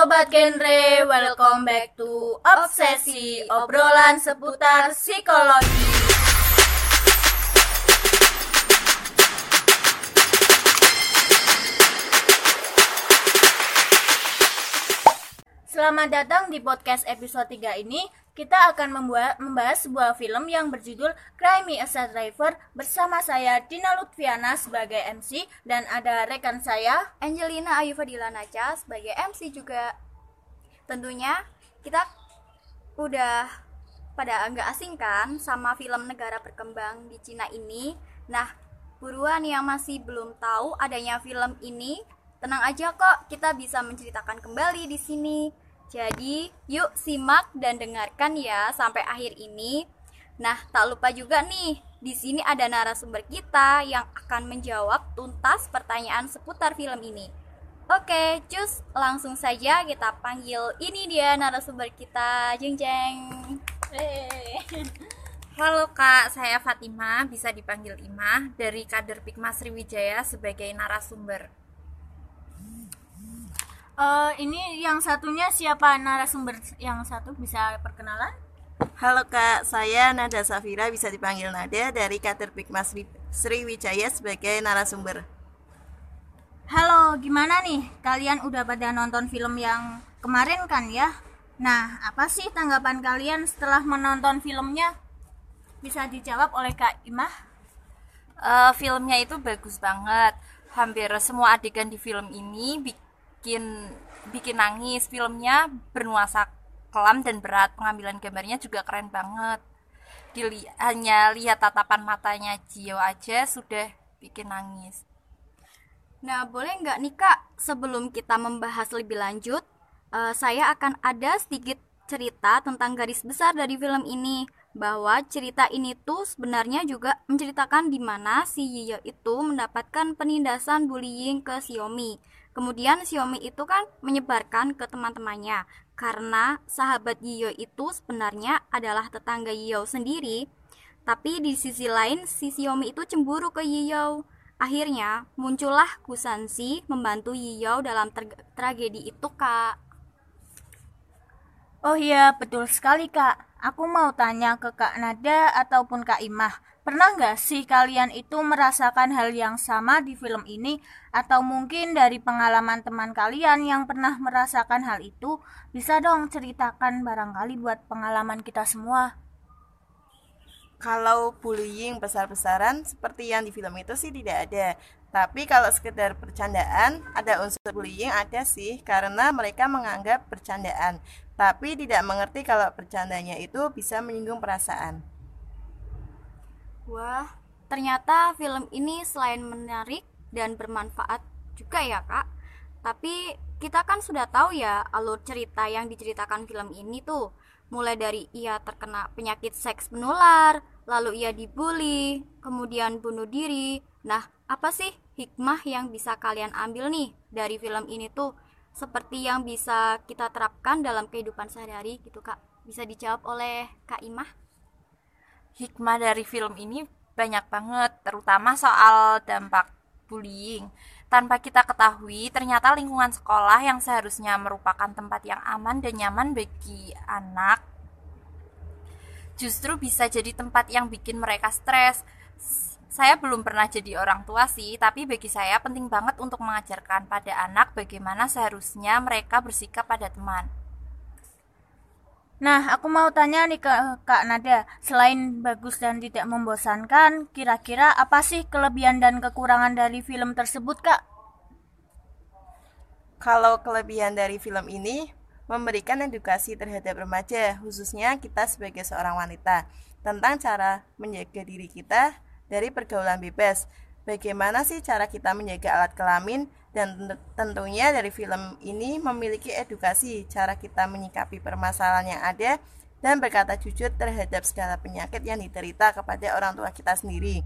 Sobat Genre, welcome back to Obsesi, obrolan seputar psikologi. Selamat datang di podcast episode 3 ini. Kita akan membuat, membahas sebuah film yang berjudul Cry Me a Driver bersama saya Dina Lutfiana sebagai MC dan ada rekan saya Angelina Ayu Fadila Naca sebagai MC juga. Tentunya kita udah pada nggak asing kan sama film negara berkembang di Cina ini. Nah, buruan yang masih belum tahu adanya film ini, tenang aja kok, kita bisa menceritakan kembali di sini. Jadi, yuk simak dan dengarkan ya sampai akhir ini. Nah, tak lupa juga nih, di sini ada narasumber kita yang akan menjawab tuntas pertanyaan seputar film ini. Oke, cus, langsung saja kita panggil ini dia narasumber kita, jeng jeng. Halo Kak, saya Fatima, bisa dipanggil Ima dari kader Pikma Sriwijaya sebagai narasumber. Eh, ini yang satunya siapa narasumber yang satu bisa perkenalan? Halo Kak, saya Nada Safira bisa dipanggil Nada dari Kader Pikmas Sriwijaya sebagai narasumber. Halo, gimana nih? Kalian udah pada nonton film yang kemarin kan ya? Nah, apa sih tanggapan kalian setelah menonton filmnya? Bisa dijawab oleh Kak Imah? Eh, filmnya itu bagus banget. Hampir semua adegan di film ini bikin bikin nangis. Filmnya bernuansa kelam dan berat. Pengambilan gambarnya juga keren banget. Dili hanya lihat tatapan matanya Jio aja sudah bikin nangis. Nah, boleh nggak nih kak, sebelum kita membahas lebih lanjut, eh, saya akan ada sedikit cerita tentang garis besar dari film ini. Bahwa cerita ini tuh sebenarnya juga menceritakan di mana si Yiyo itu mendapatkan penindasan bullying ke Xiaomi. Kemudian Xiaomi itu kan menyebarkan ke teman-temannya karena sahabat Yiyo itu sebenarnya adalah tetangga Yiyo sendiri. Tapi di sisi lain si Xiaomi itu cemburu ke Yiyo. Akhirnya muncullah Kusansi membantu Yiyo dalam tragedi itu kak. Oh iya, betul sekali Kak. Aku mau tanya ke Kak Nada ataupun Kak Imah. Pernah nggak sih kalian itu merasakan hal yang sama di film ini? Atau mungkin dari pengalaman teman kalian yang pernah merasakan hal itu? Bisa dong ceritakan barangkali buat pengalaman kita semua. Kalau bullying besar-besaran seperti yang di film itu sih tidak ada. Tapi kalau sekedar bercandaan, ada unsur bullying ada sih karena mereka menganggap bercandaan, tapi tidak mengerti kalau bercandanya itu bisa menyinggung perasaan. Wah, ternyata film ini selain menarik dan bermanfaat juga ya kak. Tapi kita kan sudah tahu ya alur cerita yang diceritakan film ini tuh. Mulai dari ia terkena penyakit seks menular, lalu ia dibully, kemudian bunuh diri. Nah, apa sih hikmah yang bisa kalian ambil nih dari film ini tuh? Seperti yang bisa kita terapkan dalam kehidupan sehari-hari gitu kak. Bisa dijawab oleh Kak Imah? hikmah dari film ini banyak banget, terutama soal dampak bullying. Tanpa kita ketahui, ternyata lingkungan sekolah yang seharusnya merupakan tempat yang aman dan nyaman bagi anak justru bisa jadi tempat yang bikin mereka stres. Saya belum pernah jadi orang tua sih, tapi bagi saya penting banget untuk mengajarkan pada anak bagaimana seharusnya mereka bersikap pada teman. Nah, aku mau tanya nih ke Kak Nada, selain bagus dan tidak membosankan, kira-kira apa sih kelebihan dan kekurangan dari film tersebut, Kak? Kalau kelebihan dari film ini memberikan edukasi terhadap remaja, khususnya kita sebagai seorang wanita, tentang cara menjaga diri kita dari pergaulan bebas. Bagaimana sih cara kita menjaga alat kelamin dan tent- tentunya dari film ini memiliki edukasi cara kita menyikapi permasalahan yang ada dan berkata jujur terhadap segala penyakit yang diderita kepada orang tua kita sendiri.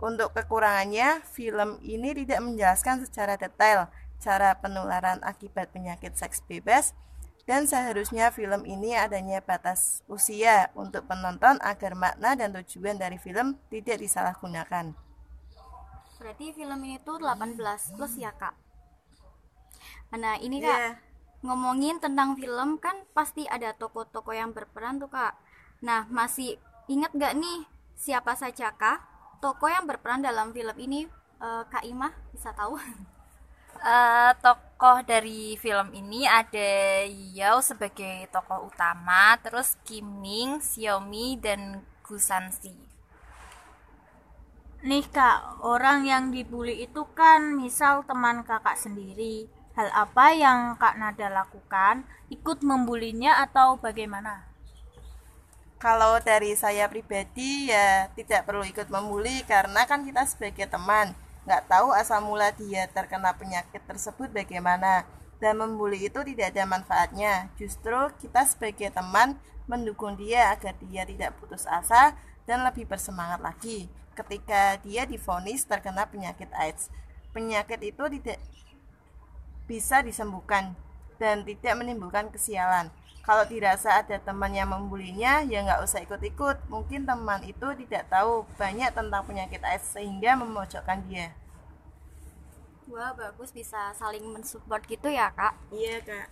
Untuk kekurangannya, film ini tidak menjelaskan secara detail cara penularan akibat penyakit seks bebas dan seharusnya film ini adanya batas usia untuk penonton agar makna dan tujuan dari film tidak disalahgunakan. Berarti film ini tuh 18 plus ya kak? Nah ini kak, Iya. ngomongin tentang film kan pasti ada tokoh-tokoh yang berperan tuh kak. Nah masih ingat gak nih siapa saja kak tokoh yang berperan dalam film ini? Uh, kak Imah bisa tahu? Uh, tokoh dari film ini ada Yao sebagai tokoh utama, terus Kim Ning, Xiaomi, dan Gusansi. Nih kak, orang yang dibully itu kan misal teman kakak sendiri Hal apa yang Kak Nada lakukan? Ikut membulinya atau bagaimana? Kalau dari saya pribadi ya tidak perlu ikut membuli karena kan kita sebagai teman nggak tahu asal mula dia terkena penyakit tersebut bagaimana dan membuli itu tidak ada manfaatnya justru kita sebagai teman mendukung dia agar dia tidak putus asa dan lebih bersemangat lagi ketika dia difonis terkena penyakit AIDS penyakit itu tidak bisa disembuhkan dan tidak menimbulkan kesialan. Kalau dirasa ada teman yang membulinya, ya nggak usah ikut-ikut. Mungkin teman itu tidak tahu banyak tentang penyakit AIDS sehingga memojokkan dia. Wah, bagus bisa saling mensupport gitu ya, Kak? Iya, Kak.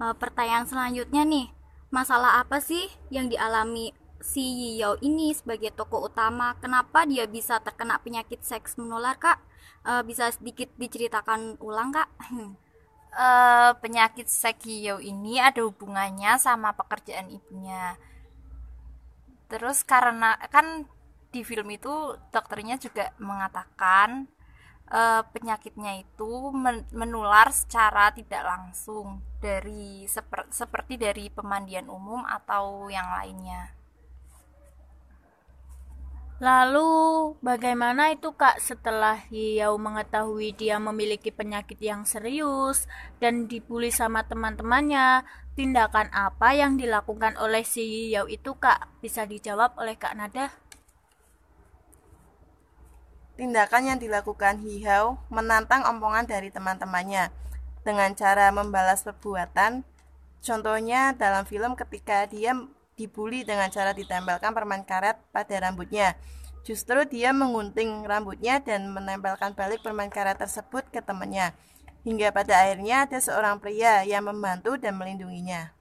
E, pertanyaan selanjutnya nih, masalah apa sih yang dialami si Yiyao ini sebagai tokoh utama? Kenapa dia bisa terkena penyakit seks menular, Kak? E, bisa sedikit diceritakan ulang, Kak? uh, penyakit Sekio ini ada hubungannya sama pekerjaan ibunya. Terus karena kan di film itu dokternya juga mengatakan uh, penyakitnya itu menular secara tidak langsung dari seper, seperti dari pemandian umum atau yang lainnya. Lalu bagaimana itu Kak setelah Yao mengetahui dia memiliki penyakit yang serius dan dibully sama teman-temannya? Tindakan apa yang dilakukan oleh si Yao itu Kak? Bisa dijawab oleh Kak Nada? Tindakan yang dilakukan Hihau menantang omongan dari teman-temannya dengan cara membalas perbuatan. Contohnya dalam film ketika dia dibully dengan cara ditempelkan permen karet pada rambutnya. Justru dia mengunting rambutnya dan menempelkan balik permen karet tersebut ke temannya. Hingga pada akhirnya ada seorang pria yang membantu dan melindunginya.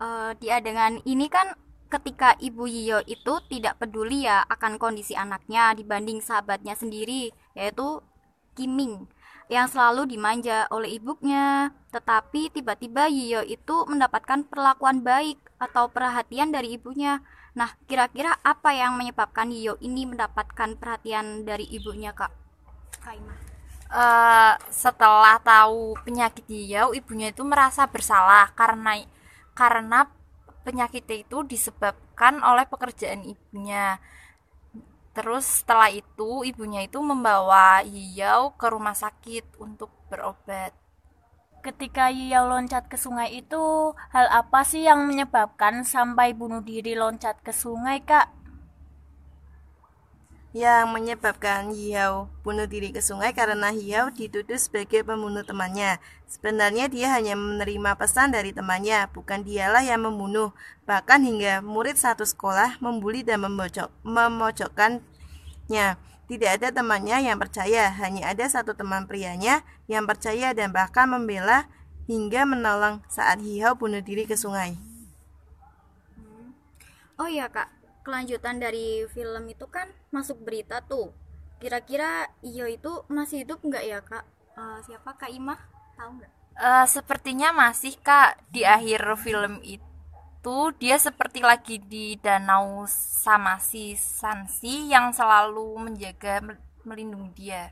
Uh, di adegan ini kan ketika ibu Yiyo itu tidak peduli ya akan kondisi anaknya dibanding sahabatnya sendiri yaitu Kiming yang selalu dimanja oleh ibunya. Tetapi tiba-tiba Yiyo itu mendapatkan perlakuan baik atau perhatian dari ibunya. Nah, kira-kira apa yang menyebabkan Yiyo ini mendapatkan perhatian dari ibunya, Kak? Uh, setelah tahu penyakit Yiyo, ibunya itu merasa bersalah karena karena penyakit itu disebabkan oleh pekerjaan ibunya Terus setelah itu ibunya itu membawa Yiyao ke rumah sakit untuk berobat. Ketika Yiyao loncat ke sungai itu, hal apa sih yang menyebabkan sampai bunuh diri loncat ke sungai, Kak? Yang menyebabkan Yiyao bunuh diri ke sungai karena Yiyao dituduh sebagai pembunuh temannya. Sebenarnya dia hanya menerima pesan dari temannya, bukan dialah yang membunuh. Bahkan hingga murid satu sekolah membuli dan memojok, memojokkannya. Tidak ada temannya yang percaya, hanya ada satu teman prianya yang percaya dan bahkan membela hingga menolong saat Hiao bunuh diri ke sungai. Oh iya kak, kelanjutan dari film itu kan masuk berita tuh. Kira-kira Iyo itu masih hidup nggak ya kak? Uh, siapa kak Imah? Tahu nggak? Uh, sepertinya masih kak di akhir film itu dia seperti lagi di danau sama si Sansi yang selalu menjaga melindungi dia.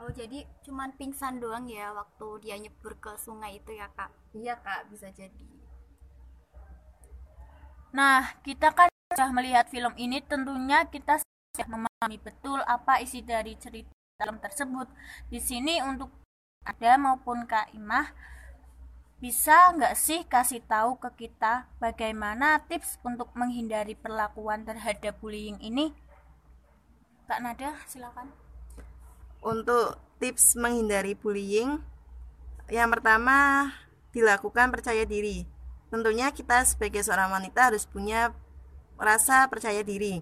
Oh jadi cuman pingsan doang ya waktu dia nyebur ke sungai itu ya kak? Iya kak bisa jadi. Nah kita kan sudah melihat film ini tentunya kita sudah memahami betul apa isi dari cerita dalam tersebut. Di sini untuk ada maupun Kak Imah bisa nggak sih kasih tahu ke kita bagaimana tips untuk menghindari perlakuan terhadap bullying ini? Kak Nada, silakan. Untuk tips menghindari bullying, yang pertama dilakukan percaya diri. Tentunya kita sebagai seorang wanita harus punya rasa percaya diri.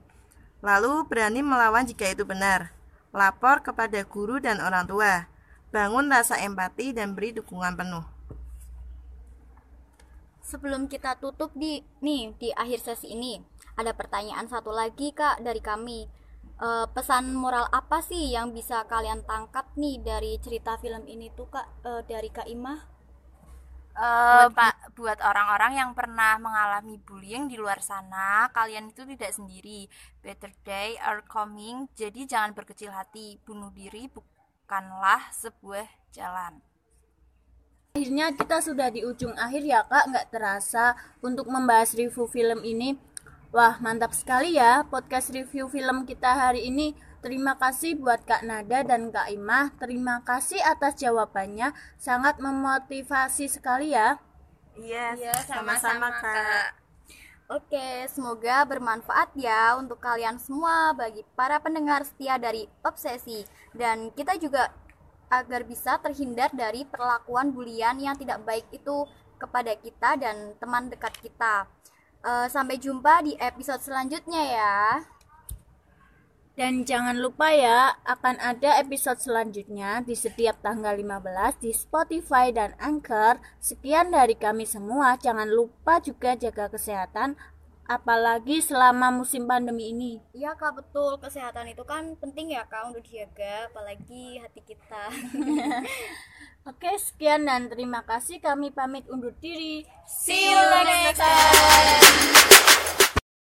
Lalu berani melawan jika itu benar. Lapor kepada guru dan orang tua Bangun rasa empati dan beri dukungan penuh. Sebelum kita tutup di nih di akhir sesi ini, ada pertanyaan satu lagi Kak dari kami. Eh, pesan moral apa sih yang bisa kalian tangkap nih dari cerita film ini tuh Kak eh, dari Kak Imah? Eh, Pak, buat orang-orang yang pernah mengalami bullying di luar sana, kalian itu tidak sendiri. Better day are coming, jadi jangan berkecil hati. Bunuh diri bukanlah sebuah jalan. Akhirnya kita sudah di ujung akhir ya kak, nggak terasa untuk membahas review film ini. Wah mantap sekali ya podcast review film kita hari ini. Terima kasih buat Kak Nada dan Kak Imah. Terima kasih atas jawabannya, sangat memotivasi sekali ya. Iya, Iya, sama-sama Kak. Oke, semoga bermanfaat ya untuk kalian semua bagi para pendengar setia dari Obsesi dan kita juga agar bisa terhindar dari perlakuan bulian yang tidak baik itu kepada kita dan teman dekat kita. Eh, sampai jumpa di episode selanjutnya ya. Dan jangan lupa ya, akan ada episode selanjutnya di setiap tanggal 15 di Spotify dan Anchor. Sekian dari kami semua. Jangan lupa juga jaga kesehatan apalagi selama musim pandemi ini. Iya kak betul kesehatan itu kan penting ya kak untuk dijaga apalagi hati kita. Oke, sekian dan terima kasih kami pamit undur diri. See you next time.